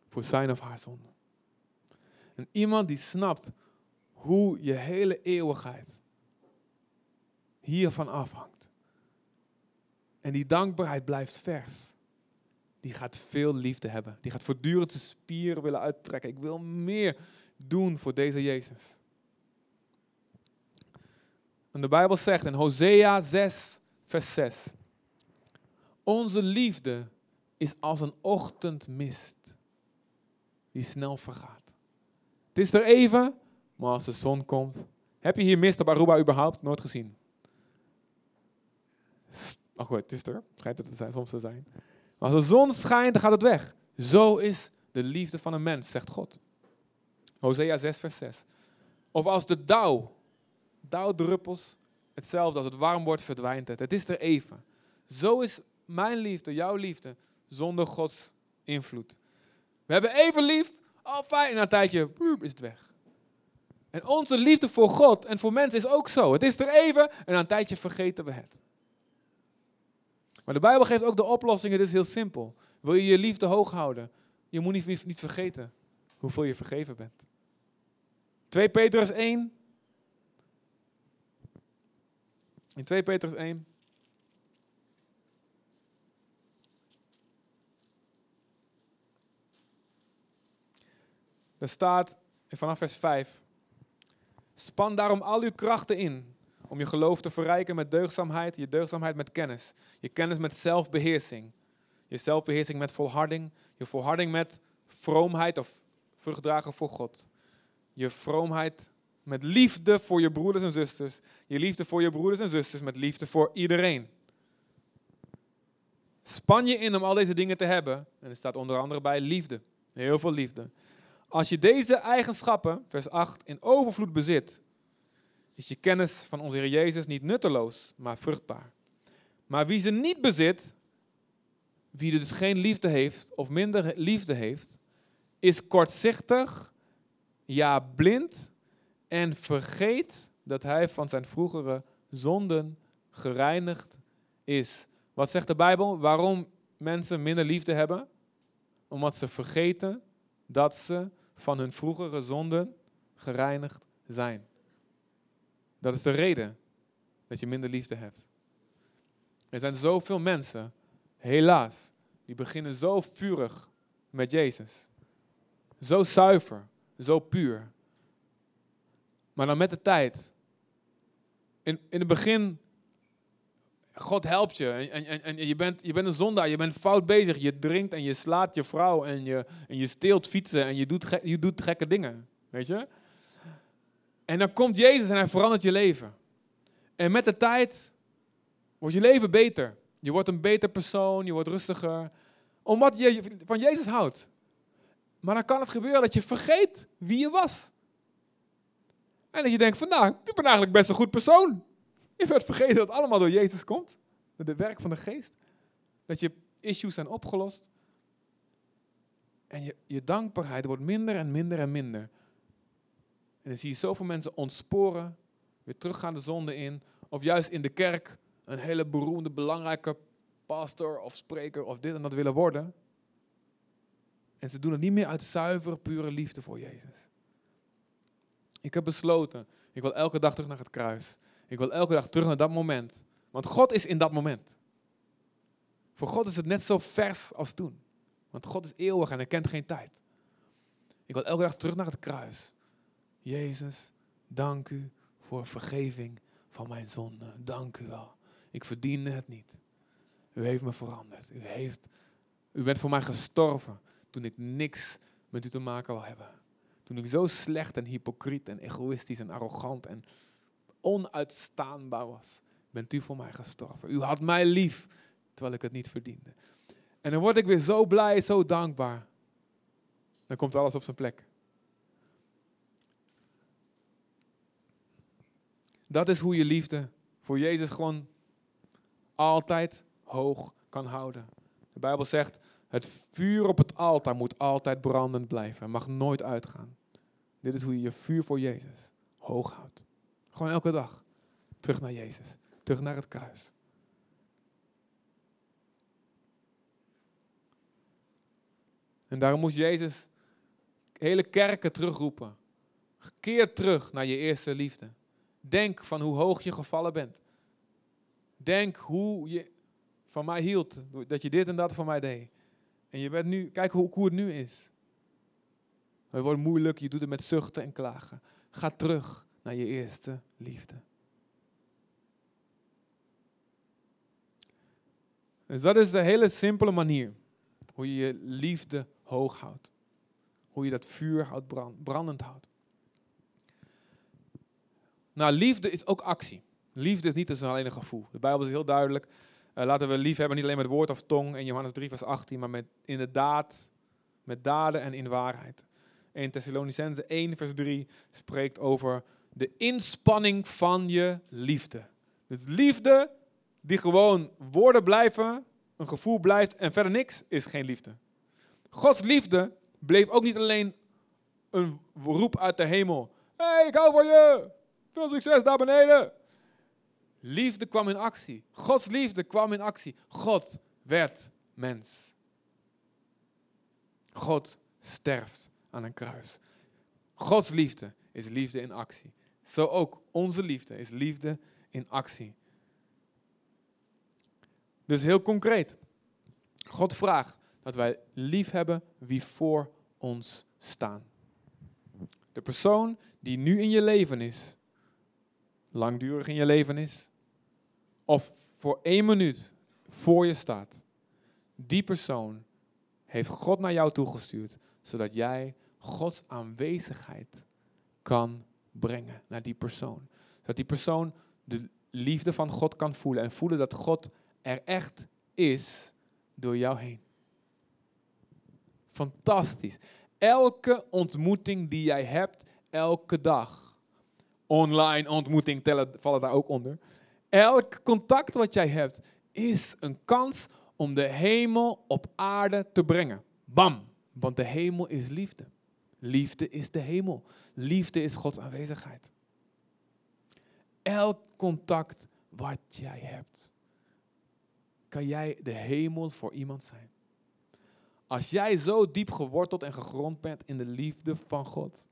Voor zijn of haar zonde. En iemand die snapt hoe je hele eeuwigheid hiervan afhangt. En die dankbaarheid blijft vers. Die gaat veel liefde hebben. Die gaat voortdurend zijn spieren willen uittrekken. Ik wil meer doen voor deze Jezus. En de Bijbel zegt in Hosea 6, vers 6. Onze liefde is als een ochtendmist die snel vergaat. Het is er even, maar als de zon komt. Heb je hier mist op Aruba überhaupt nooit gezien? Oh goed, het is er. Schijnt het te zijn, soms te zijn. Maar als de zon schijnt, dan gaat het weg. Zo is de liefde van een mens, zegt God. Hosea 6, vers 6. Of als de dauw dauwdruppels, hetzelfde. Als het warm wordt, verdwijnt het. Het is er even. Zo is mijn liefde, jouw liefde, zonder Gods invloed. We hebben even lief, al fijn, en na een tijdje is het weg. En onze liefde voor God en voor mensen is ook zo. Het is er even en na een tijdje vergeten we het. Maar de Bijbel geeft ook de oplossing, het is heel simpel. Wil je je liefde hoog houden? Je moet niet, niet vergeten hoeveel je vergeven bent. 2 Petrus 1, In 2 Petrus 1. Er staat vanaf vers 5. Span daarom al uw krachten in om je geloof te verrijken met deugdzaamheid, je deugdzaamheid met kennis, je kennis met zelfbeheersing, je zelfbeheersing met volharding, je volharding met vroomheid of vruchtdragen voor God, je vroomheid met liefde voor je broeders en zusters. Je liefde voor je broeders en zusters met liefde voor iedereen. Span je in om al deze dingen te hebben. En er staat onder andere bij liefde. Heel veel liefde. Als je deze eigenschappen, vers 8, in overvloed bezit, is je kennis van onze Heer Jezus niet nutteloos, maar vruchtbaar. Maar wie ze niet bezit, wie dus geen liefde heeft of minder liefde heeft, is kortzichtig, ja blind en vergeet dat hij van zijn vroegere zonden gereinigd is. Wat zegt de Bijbel? Waarom mensen minder liefde hebben? Omdat ze vergeten dat ze van hun vroegere zonden gereinigd zijn. Dat is de reden dat je minder liefde hebt. Er zijn zoveel mensen, helaas, die beginnen zo vurig met Jezus. Zo zuiver, zo puur. Maar dan met de tijd. In, in het begin God helpt je. En, en, en je, bent, je bent een zondaar, je bent fout bezig. Je drinkt en je slaat je vrouw en je, en je steelt fietsen en je doet, je doet gekke dingen. Weet je? En dan komt Jezus en hij verandert je leven. En met de tijd wordt je leven beter. Je wordt een beter persoon, je wordt rustiger. Omdat je van Jezus houdt. Maar dan kan het gebeuren dat je vergeet wie je was. En dat je denkt van nou, ik ben eigenlijk best een goed persoon. Je werd vergeten dat het allemaal door Jezus komt. Door het werk van de geest. Dat je issues zijn opgelost. En je, je dankbaarheid wordt minder en minder en minder. En dan zie je zoveel mensen ontsporen, weer teruggaan de zonde in. Of juist in de kerk een hele beroemde, belangrijke pastor of spreker of dit en dat willen worden. En ze doen het niet meer uit zuivere, pure liefde voor Jezus. Ik heb besloten, ik wil elke dag terug naar het kruis. Ik wil elke dag terug naar dat moment. Want God is in dat moment. Voor God is het net zo vers als toen. Want God is eeuwig en hij kent geen tijd. Ik wil elke dag terug naar het kruis. Jezus, dank u voor vergeving van mijn zonde. Dank u wel. Ik verdiende het niet. U heeft me veranderd. U, heeft, u bent voor mij gestorven toen ik niks met u te maken wil hebben. Toen ik zo slecht en hypocriet en egoïstisch en arrogant en onuitstaanbaar was, bent u voor mij gestorven. U had mij lief, terwijl ik het niet verdiende. En dan word ik weer zo blij, zo dankbaar. Dan komt alles op zijn plek. Dat is hoe je liefde voor Jezus gewoon altijd hoog kan houden. De Bijbel zegt, het vuur op het altaar moet altijd brandend blijven. Het mag nooit uitgaan. Dit is hoe je je vuur voor Jezus hoog houdt. Gewoon elke dag. Terug naar Jezus. Terug naar het kruis. En daarom moest Jezus hele kerken terugroepen. Keer terug naar je eerste liefde. Denk van hoe hoog je gevallen bent. Denk hoe je van mij hield. Dat je dit en dat voor mij deed. En je bent nu, kijk hoe, het nu is. Het wordt moeilijk, je doet het met zuchten en klagen. Ga terug naar je eerste liefde. Dus dat is de hele simpele manier hoe je je liefde hoog houdt. Hoe je dat vuur houdt brand, brandend houdt. Nou, liefde is ook actie. Liefde is niet alleen een gevoel. De Bijbel is heel duidelijk. Uh, laten we lief hebben, niet alleen met woord of tong in Johannes 3, vers 18, maar met inderdaad, met daden en in waarheid. 1 Thessalonicense 1, vers 3 spreekt over de inspanning van je liefde. Dus liefde die gewoon woorden blijven, een gevoel blijft en verder niks, is geen liefde. Gods liefde bleef ook niet alleen een roep uit de hemel. Hey, ik hou van je. Veel succes daar beneden. Liefde kwam in actie. Gods liefde kwam in actie. God werd mens. God sterft aan een kruis. Gods liefde is liefde in actie. Zo ook onze liefde is liefde in actie. Dus heel concreet. God vraagt dat wij lief hebben wie voor ons staan. De persoon die nu in je leven is, langdurig in je leven is, of voor één minuut voor je staat, die persoon heeft God naar jou toegestuurd, zodat jij Gods aanwezigheid kan brengen naar die persoon. Zodat die persoon de liefde van God kan voelen en voelen dat God er echt is door jou heen. Fantastisch. Elke ontmoeting die jij hebt, elke dag. Online ontmoeting vallen daar ook onder. Elk contact wat jij hebt is een kans om de hemel op aarde te brengen. Bam! Want de hemel is liefde. Liefde is de hemel. Liefde is Gods aanwezigheid. Elk contact wat jij hebt, kan jij de hemel voor iemand zijn. Als jij zo diep geworteld en gegrond bent in de liefde van God,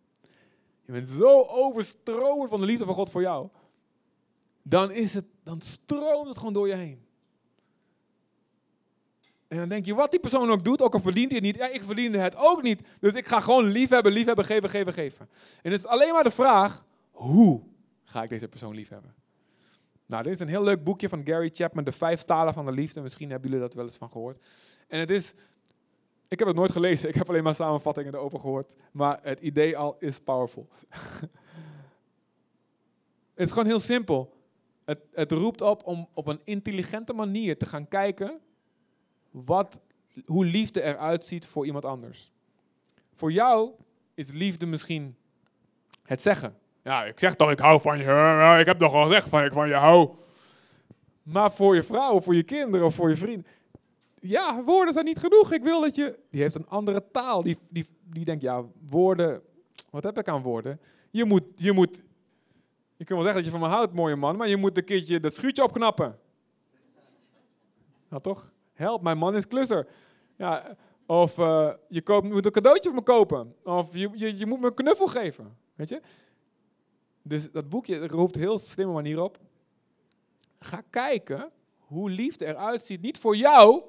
je bent zo overstromend van de liefde van God voor jou, dan, is het, dan stroomt het gewoon door je heen. En dan denk je, wat die persoon ook doet, ook al verdient hij het niet, ja, ik verdiende het ook niet. Dus ik ga gewoon liefhebben, liefhebben, geven, geven, geven. En het is alleen maar de vraag, hoe ga ik deze persoon liefhebben? Nou, dit is een heel leuk boekje van Gary Chapman, De Vijf Talen van de Liefde. Misschien hebben jullie dat wel eens van gehoord. En het is, ik heb het nooit gelezen, ik heb alleen maar samenvattingen erover gehoord. Maar het idee al is powerful. het is gewoon heel simpel. Het, het roept op om op een intelligente manier te gaan kijken wat, hoe liefde eruit ziet voor iemand anders. Voor jou is liefde misschien het zeggen. Ja, ik zeg toch, ik hou van je. Ik heb toch al gezegd van ik van je hou. Maar voor je vrouw, voor je kinderen, of voor je vrienden. Ja, woorden zijn niet genoeg. Ik wil dat je. Die heeft een andere taal. Die, die, die denkt, ja, woorden. Wat heb ik aan woorden? Je moet, je moet. Je kunt wel zeggen dat je van me houdt, mooie man. Maar je moet een keertje dat schuurtje opknappen. Nou toch? Help, mijn man is klusser. Ja, of uh, je koopt, moet een cadeautje voor me kopen. Of je, je, je moet me een knuffel geven. Weet je? Dus dat boekje roept heel slimme manier op. Ga kijken hoe liefde eruit ziet. Niet voor jou,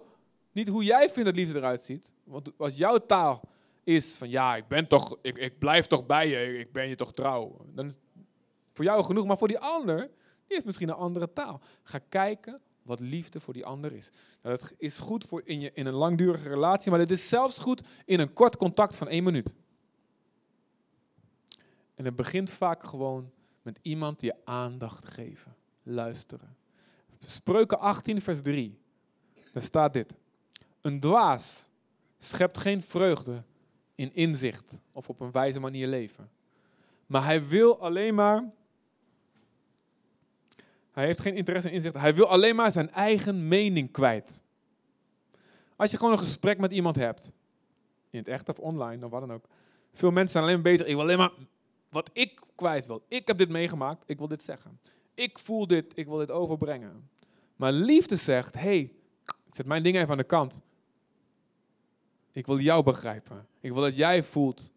niet hoe jij vindt dat liefde eruit ziet. Want als jouw taal is van ja, ik ben toch, ik, ik blijf toch bij je, ik ben je toch trouw. Dan is voor jou genoeg, maar voor die ander, die heeft misschien een andere taal. Ga kijken wat liefde voor die ander is. Nou, dat is goed voor in, je, in een langdurige relatie, maar het is zelfs goed in een kort contact van één minuut. En het begint vaak gewoon met iemand die je aandacht geven. Luisteren. Spreuken 18, vers 3. Daar staat dit. Een dwaas schept geen vreugde in inzicht of op een wijze manier leven. Maar hij wil alleen maar. Hij heeft geen interesse in inzicht. Hij wil alleen maar zijn eigen mening kwijt. Als je gewoon een gesprek met iemand hebt, in het echt of online of wat dan ook. Veel mensen zijn alleen maar bezig. Ik wil alleen maar wat ik kwijt wil. Ik heb dit meegemaakt, ik wil dit zeggen. Ik voel dit, ik wil dit overbrengen. Maar liefde zegt, hé, hey, zet mijn dingen even aan de kant. Ik wil jou begrijpen. Ik wil dat jij voelt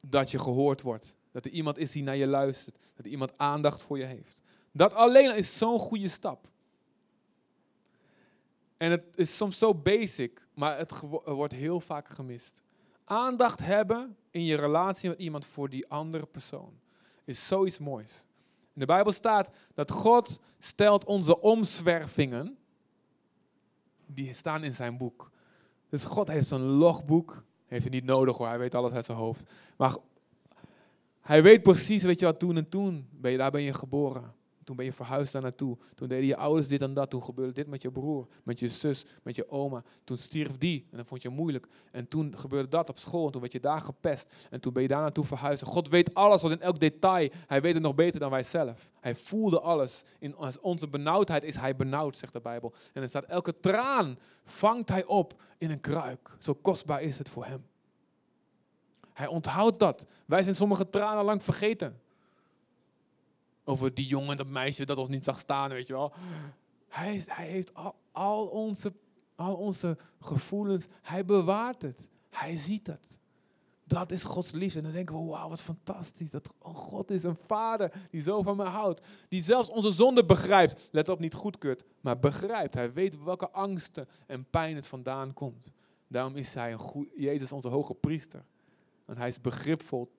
dat je gehoord wordt. Dat er iemand is die naar je luistert. Dat iemand aandacht voor je heeft. Dat alleen is zo'n goede stap. En het is soms zo basic, maar het wordt heel vaak gemist. Aandacht hebben in je relatie met iemand voor die andere persoon is zoiets moois. In de Bijbel staat dat God stelt onze omzwervingen, die staan in zijn boek. Dus God heeft zo'n logboek, heeft hij niet nodig hoor, hij weet alles uit zijn hoofd. Maar hij weet precies, weet je wat, toen en toen, ben je, daar ben je geboren. Toen ben je verhuisd daar naartoe. Toen deden je ouders dit en dat. Toen gebeurde dit met je broer, met je zus, met je oma. Toen stierf die en dat vond je moeilijk. En toen gebeurde dat op school en toen werd je daar gepest. En toen ben je daar naartoe verhuisd. God weet alles, wat in elk detail. Hij weet het nog beter dan wij zelf. Hij voelde alles. In onze benauwdheid is hij benauwd, zegt de Bijbel. En er staat, elke traan vangt hij op in een kruik. Zo kostbaar is het voor hem. Hij onthoudt dat. Wij zijn sommige tranen lang vergeten. Over die jongen, dat meisje dat ons niet zag staan, weet je wel. Hij, hij heeft al, onze, al onze gevoelens, hij bewaart het. Hij ziet het. Dat is Gods liefde. En dan denken we, wauw, wat fantastisch. Dat God is een vader die zo van me houdt. Die zelfs onze zonde begrijpt. Let op, niet goedkeurt, maar begrijpt. Hij weet welke angsten en pijn het vandaan komt. Daarom is hij een goed, Jezus onze hoge priester. Want hij is begripvol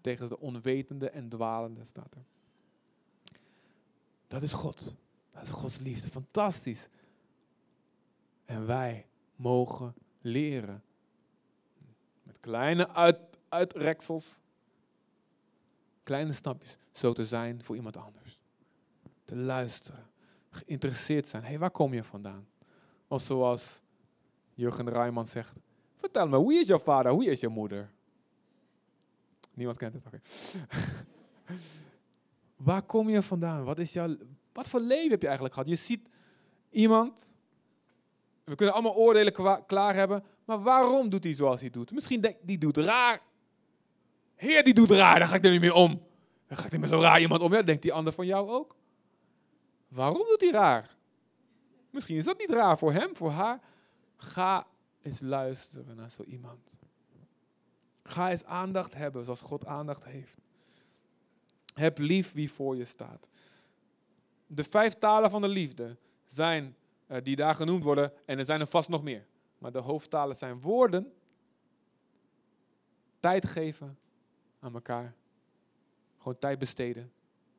tegen de onwetende en dwalende, staat er. Dat is God. Dat is Gods liefde. Fantastisch. En wij mogen leren. Met kleine uit, uitreksels. Kleine stapjes. Zo te zijn voor iemand anders. Te luisteren. Geïnteresseerd zijn. Hé, hey, waar kom je vandaan? Of zoals Jurgen Rijman zegt. Vertel me, wie is jouw vader? Wie is je moeder? Niemand kent het, oké. Waar kom je vandaan? Wat, is jouw, wat voor leven heb je eigenlijk gehad? Je ziet iemand, we kunnen allemaal oordelen klaar hebben, maar waarom doet hij zoals hij doet? Misschien denkt die doet raar. Heer, die doet raar, daar ga ik er niet meer om. Dan gaat hij met zo raar iemand om. Ja, denkt die ander van jou ook? Waarom doet hij raar? Misschien is dat niet raar voor hem, voor haar. Ga eens luisteren naar zo iemand. Ga eens aandacht hebben zoals God aandacht heeft. Heb lief wie voor je staat. De vijf talen van de liefde zijn uh, die daar genoemd worden, en er zijn er vast nog meer. Maar de hoofdtalen zijn woorden, tijd geven aan elkaar, gewoon tijd besteden,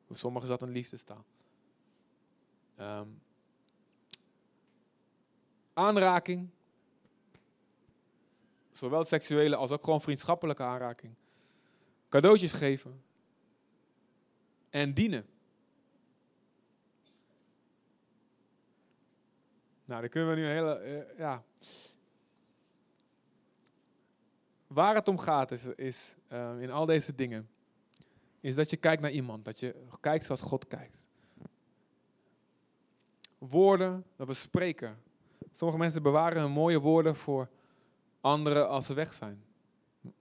Voor sommigen is dat een liefdestaal. Ehm, aanraking. Zowel seksuele als ook gewoon vriendschappelijke aanraking. Cadeautjes geven. En dienen. Nou, dan kunnen we nu een hele. eh, ja. Waar het om gaat is, is eh, in al deze dingen, is dat je kijkt naar iemand. Dat je kijkt zoals God kijkt. Woorden, dat we spreken. Sommige mensen bewaren hun mooie woorden voor anderen als ze weg zijn.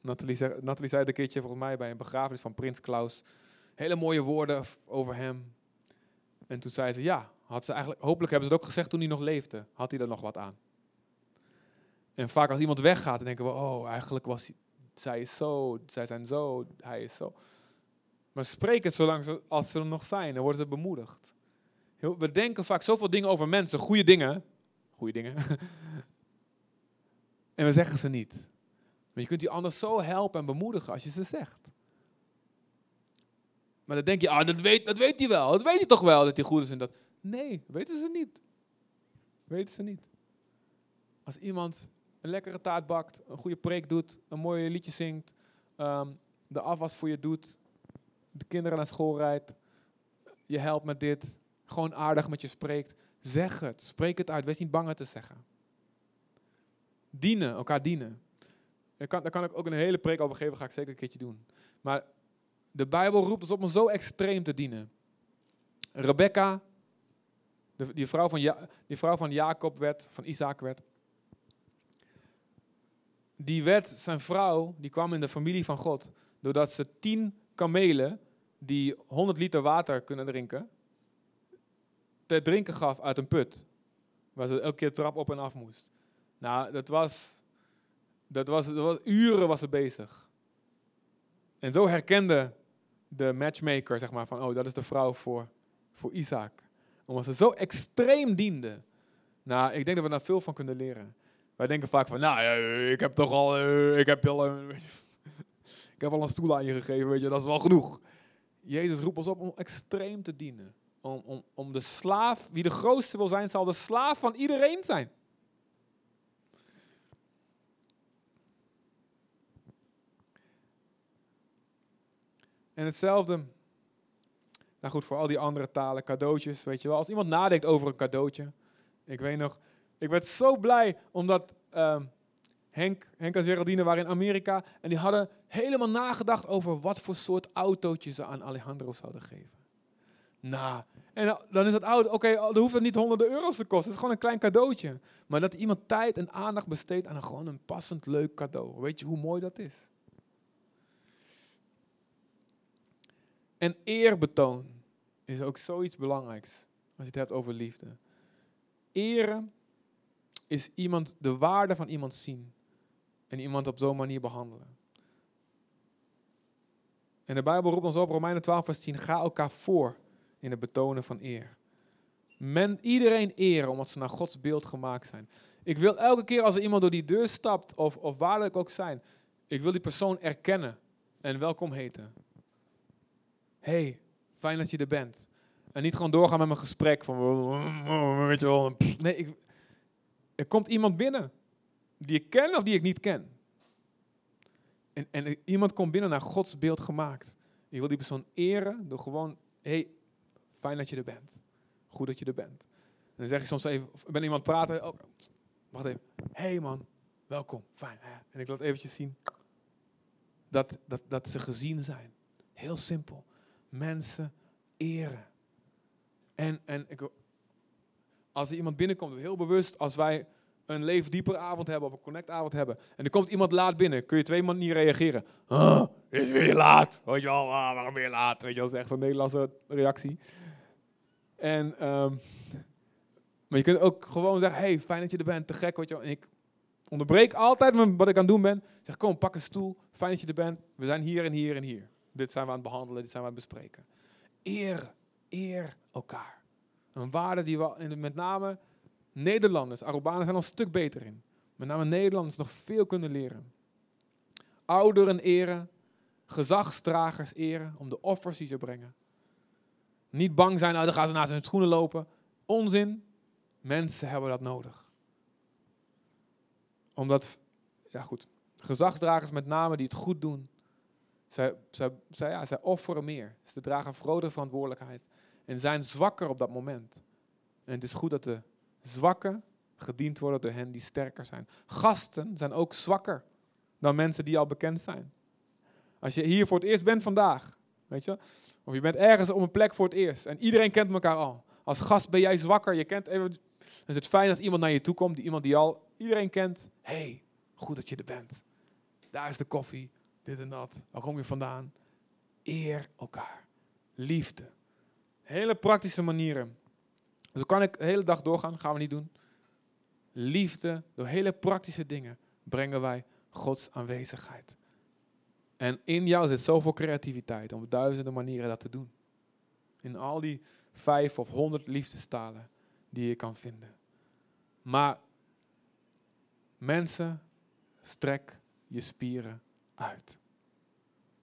Nathalie, zei- Nathalie zei het een keertje volgens mij bij een begrafenis van Prins Klaus. Hele mooie woorden over hem. En toen zei ze, ja, had ze eigenlijk, hopelijk hebben ze het ook gezegd toen hij nog leefde. Had hij er nog wat aan. En vaak als iemand weggaat, dan denken we, oh, eigenlijk was hij, zij is zo, zij zijn zo, hij is zo. Maar spreek het zolang ze, als ze er nog zijn, dan worden ze bemoedigd. Heel- we denken vaak zoveel dingen over mensen, goede dingen, goede dingen, en we zeggen ze niet. Maar je kunt die ander zo helpen en bemoedigen als je ze zegt. Maar dan denk je, ah, dat weet, dat weet hij wel. Dat weet hij toch wel, dat hij goed is en dat. Nee, weten ze niet. Weten ze niet. Als iemand een lekkere taart bakt, een goede preek doet, een mooie liedje zingt, ehm, de afwas voor je doet, de kinderen naar school rijdt, je helpt met dit, gewoon aardig met je spreekt, zeg het. Spreek het uit. Wees niet bang het te zeggen. Dienen, elkaar dienen. Daar kan, daar kan ik ook een hele preek over geven, ga ik zeker een keertje doen. Maar de Bijbel roept ons op om zo extreem te dienen. Rebecca, de, die, vrouw van die vrouw van Jacob werd, van Isaac werd. Die werd, zijn vrouw, die kwam in de familie van God. Doordat ze tien kamelen, die 100 liter water kunnen drinken, te drinken gaf uit een put. Waar ze elke keer trap op en af moest. Nou, dat was, dat was, dat was uren was ze bezig. En zo herkende de matchmaker, zeg maar, van, oh, dat is de vrouw voor, voor Isaac. Omdat ze zo extreem diende. Nou, ik denk dat we daar veel van kunnen leren. Wij denken vaak van, nou, ik heb toch al, eh, ik heb al, een- ik heb al een stoel aan je gegeven, weet je, dat is wel genoeg. Jezus roept ons op om extreem te dienen. Om, om, om de slaaf, wie de grootste wil zijn, zal de slaaf van iedereen zijn. En hetzelfde, nou goed, voor al die andere talen, cadeautjes, weet je wel. Als iemand nadenkt over een cadeautje, ik weet nog, ik werd zo blij omdat ehm, Henk, Henk en Geraldine waren in Amerika en die hadden helemaal nagedacht over wat voor soort autootje ze aan Alejandro zouden geven. Nou, en dan- is dat auto, oké, dan hoeft het niet honderden euro's te kosten, het is gewoon een klein cadeautje. Maar dat iemand tijd en aandacht besteedt aan een, gewoon een passend leuk cadeau. Weet je hoe mooi dat is? En eerbetoon is ook zoiets belangrijks als je het hebt over liefde. Eren is iemand de waarde van iemand zien en iemand op zo'n manier behandelen. En de Bijbel roept ons op, Romeinen 12, vers 10, ga elkaar voor in het betonen van eer. Men, iedereen eren omdat ze naar Gods beeld gemaakt zijn. Ik wil elke keer als er iemand door die deur stapt, of, of waar ook zijn, ik wil die persoon erkennen en welkom heten. Hey, fijn dat je er bent. En niet gewoon doorgaan met mijn gesprek van, weet je wel. Nee, ik, er komt iemand binnen die ik ken of die ik niet ken. En, en iemand komt binnen naar Gods beeld gemaakt. Ik wil die persoon eren door gewoon, hey, fijn dat je er bent. Goed dat je er bent. En dan zeg ik soms even, ben iemand praten, oh, wacht even. hey man, welkom, fijn. En ik laat eventjes zien dat, dat, dat ze gezien zijn. Heel simpel. Mensen eren. En, en ik, als er iemand binnenkomt, heel bewust, als wij een leven dieper avond hebben of een connectavond hebben, en er komt iemand laat binnen, kun je twee manieren reageren. Huh, is weer laat. Weet je wel, ah, waarom weer laat? Weet je wel, dat is echt een Nederlandse reactie. En, ehm, maar je kunt ook gewoon zeggen, hey, fijn dat je er bent, te gek, weet je wel. En ik onderbreek altijd wat ik aan het doen ben. Zeg, kom, pak een stoel, fijn dat je er bent. We zijn hier en hier en hier. Dit zijn we aan het behandelen, dit zijn we aan het bespreken. Eer, eer elkaar. Een waarde die we met name Nederlanders, Arubanen zijn al een stuk beter in. Met name Nederlanders nog veel kunnen leren. Ouderen eren, gezagsdragers eren om de offers die ze brengen. Niet bang zijn, nou, dan gaan ze naast hun schoenen lopen. Onzin. Mensen hebben dat nodig. Omdat, ja goed, gezagsdragers met name die het goed doen, zij, zij, zij, ja, zij offeren meer. Ze dragen grotere verantwoordelijkheid en zijn zwakker op dat moment. En het is goed dat de zwakken gediend worden door hen die sterker zijn. Gasten zijn ook zwakker dan mensen die al bekend zijn. Als je hier voor het eerst bent vandaag, weet je, of je bent ergens op een plek voor het eerst en iedereen kent elkaar al. Als gast ben jij zwakker, je kent even, is het fijn als iemand naar je toe komt, die iemand die al iedereen kent. hey, goed dat je er bent. Daar is de koffie, dit en dat. Waar kom je vandaan? Eer elkaar. Liefde. Hele praktische manieren. Dus kan ik de hele dag doorgaan, gaan we niet doen. Liefde, door hele praktische dingen brengen wij Gods aanwezigheid. En in jou zit zoveel creativiteit om duizenden manieren dat te doen. In al die vijf of honderd liefdestalen die je kan vinden. Maar mensen, strek je spieren uit.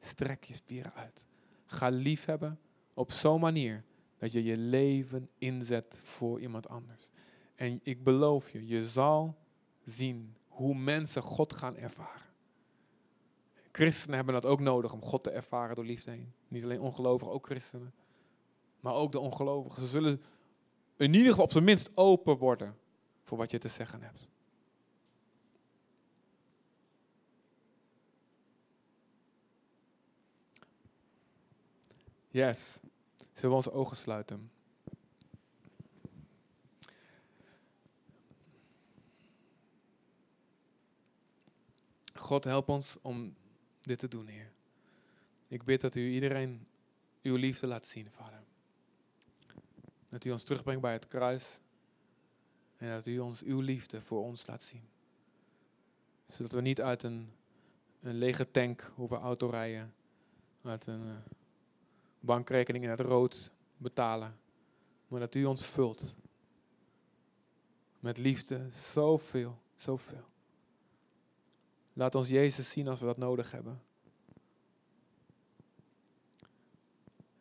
Strek je spieren uit. Ga lief hebben op zo'n manier dat je je leven inzet voor iemand anders. En ik beloof je, je zal zien hoe mensen God gaan ervaren. Christenen hebben dat ook nodig om God te ervaren door liefde heen. Niet alleen ongelovigen, ook christenen. Maar ook de ongelovigen. Ze zullen in ieder geval op zijn minst open worden voor wat je te zeggen hebt. Yes. Zullen we onze ogen sluiten? God, help ons om dit te doen, Heer. Ik bid dat u iedereen uw liefde laat zien, Vader. Dat u ons terugbrengt bij het kruis. En dat u ons uw liefde voor ons laat zien. Zodat we niet uit een, een lege tank hoeven autorijden. Uit een uh, bankrekening in het rood betalen. Maar dat u ons vult. Met liefde, zoveel, zoveel. Laat ons Jezus zien als we dat nodig hebben.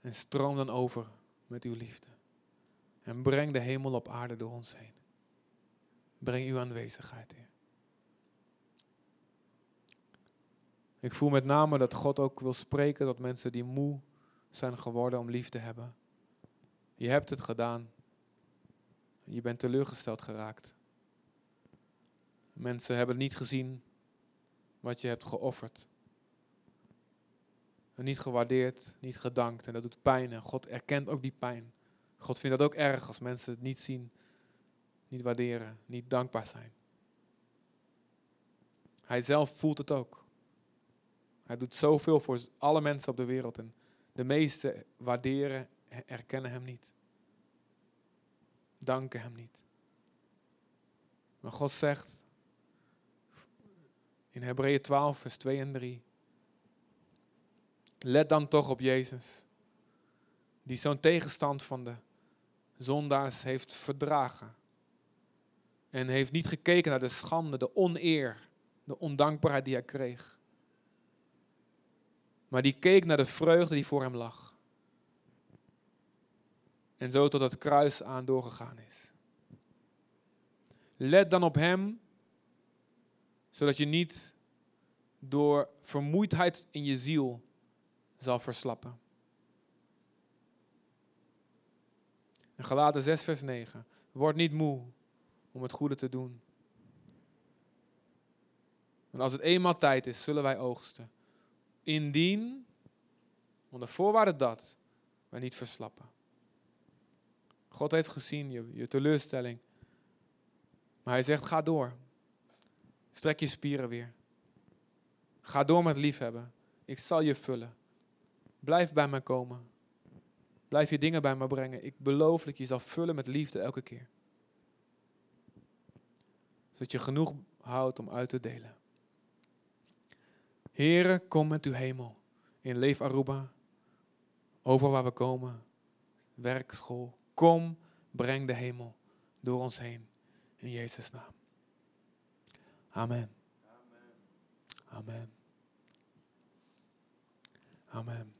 En stroom dan over met uw liefde. En breng de hemel op aarde door ons heen. Breng uw aanwezigheid, Heer. Ik voel met name dat God ook wil spreken tot mensen die moe zijn geworden om lief te hebben. Je hebt het gedaan. Je bent teleurgesteld geraakt. Mensen hebben niet gezien wat je hebt geofferd. En niet gewaardeerd, niet gedankt. En dat doet pijn. En God erkent ook die pijn. God vindt dat ook erg als mensen het niet zien, niet waarderen, niet dankbaar zijn. Hij zelf voelt het ook. Hij doet zoveel voor alle mensen op de wereld. En de meesten waarderen, erkennen hem niet. Danken hem niet. Maar God zegt, in Hebreeën 12, vers 2 en 3. Let dan toch op Jezus, die zo'n tegenstand van de zondaars heeft verdragen. En heeft niet gekeken naar de schande, de oneer, de ondankbaarheid die hij kreeg. Maar die keek naar de vreugde die voor hem lag. En zo tot het kruis aan doorgegaan is. Let dan op hem zodat je niet door vermoeidheid in je ziel zal verslappen. En Galaten 6, vers 9. Word niet moe om het goede te doen. Want als het eenmaal tijd is, zullen wij oogsten. Indien, onder voorwaarde dat, wij niet verslappen. God heeft gezien je, je teleurstelling. Maar hij zegt, ga door. Strek je spieren weer. Ga door met liefhebben. Ik zal je vullen. Blijf bij mij komen. Blijf je dingen bij me brengen. Ik beloof dat je zal vullen met liefde elke keer. Zodat je genoeg houdt om uit te delen. Heren, kom met uw hemel. In Leef Aruba. Over waar we komen. Werk, school. Kom, breng de hemel door ons heen. In Jezus' naam. Amen. Amen. Amen.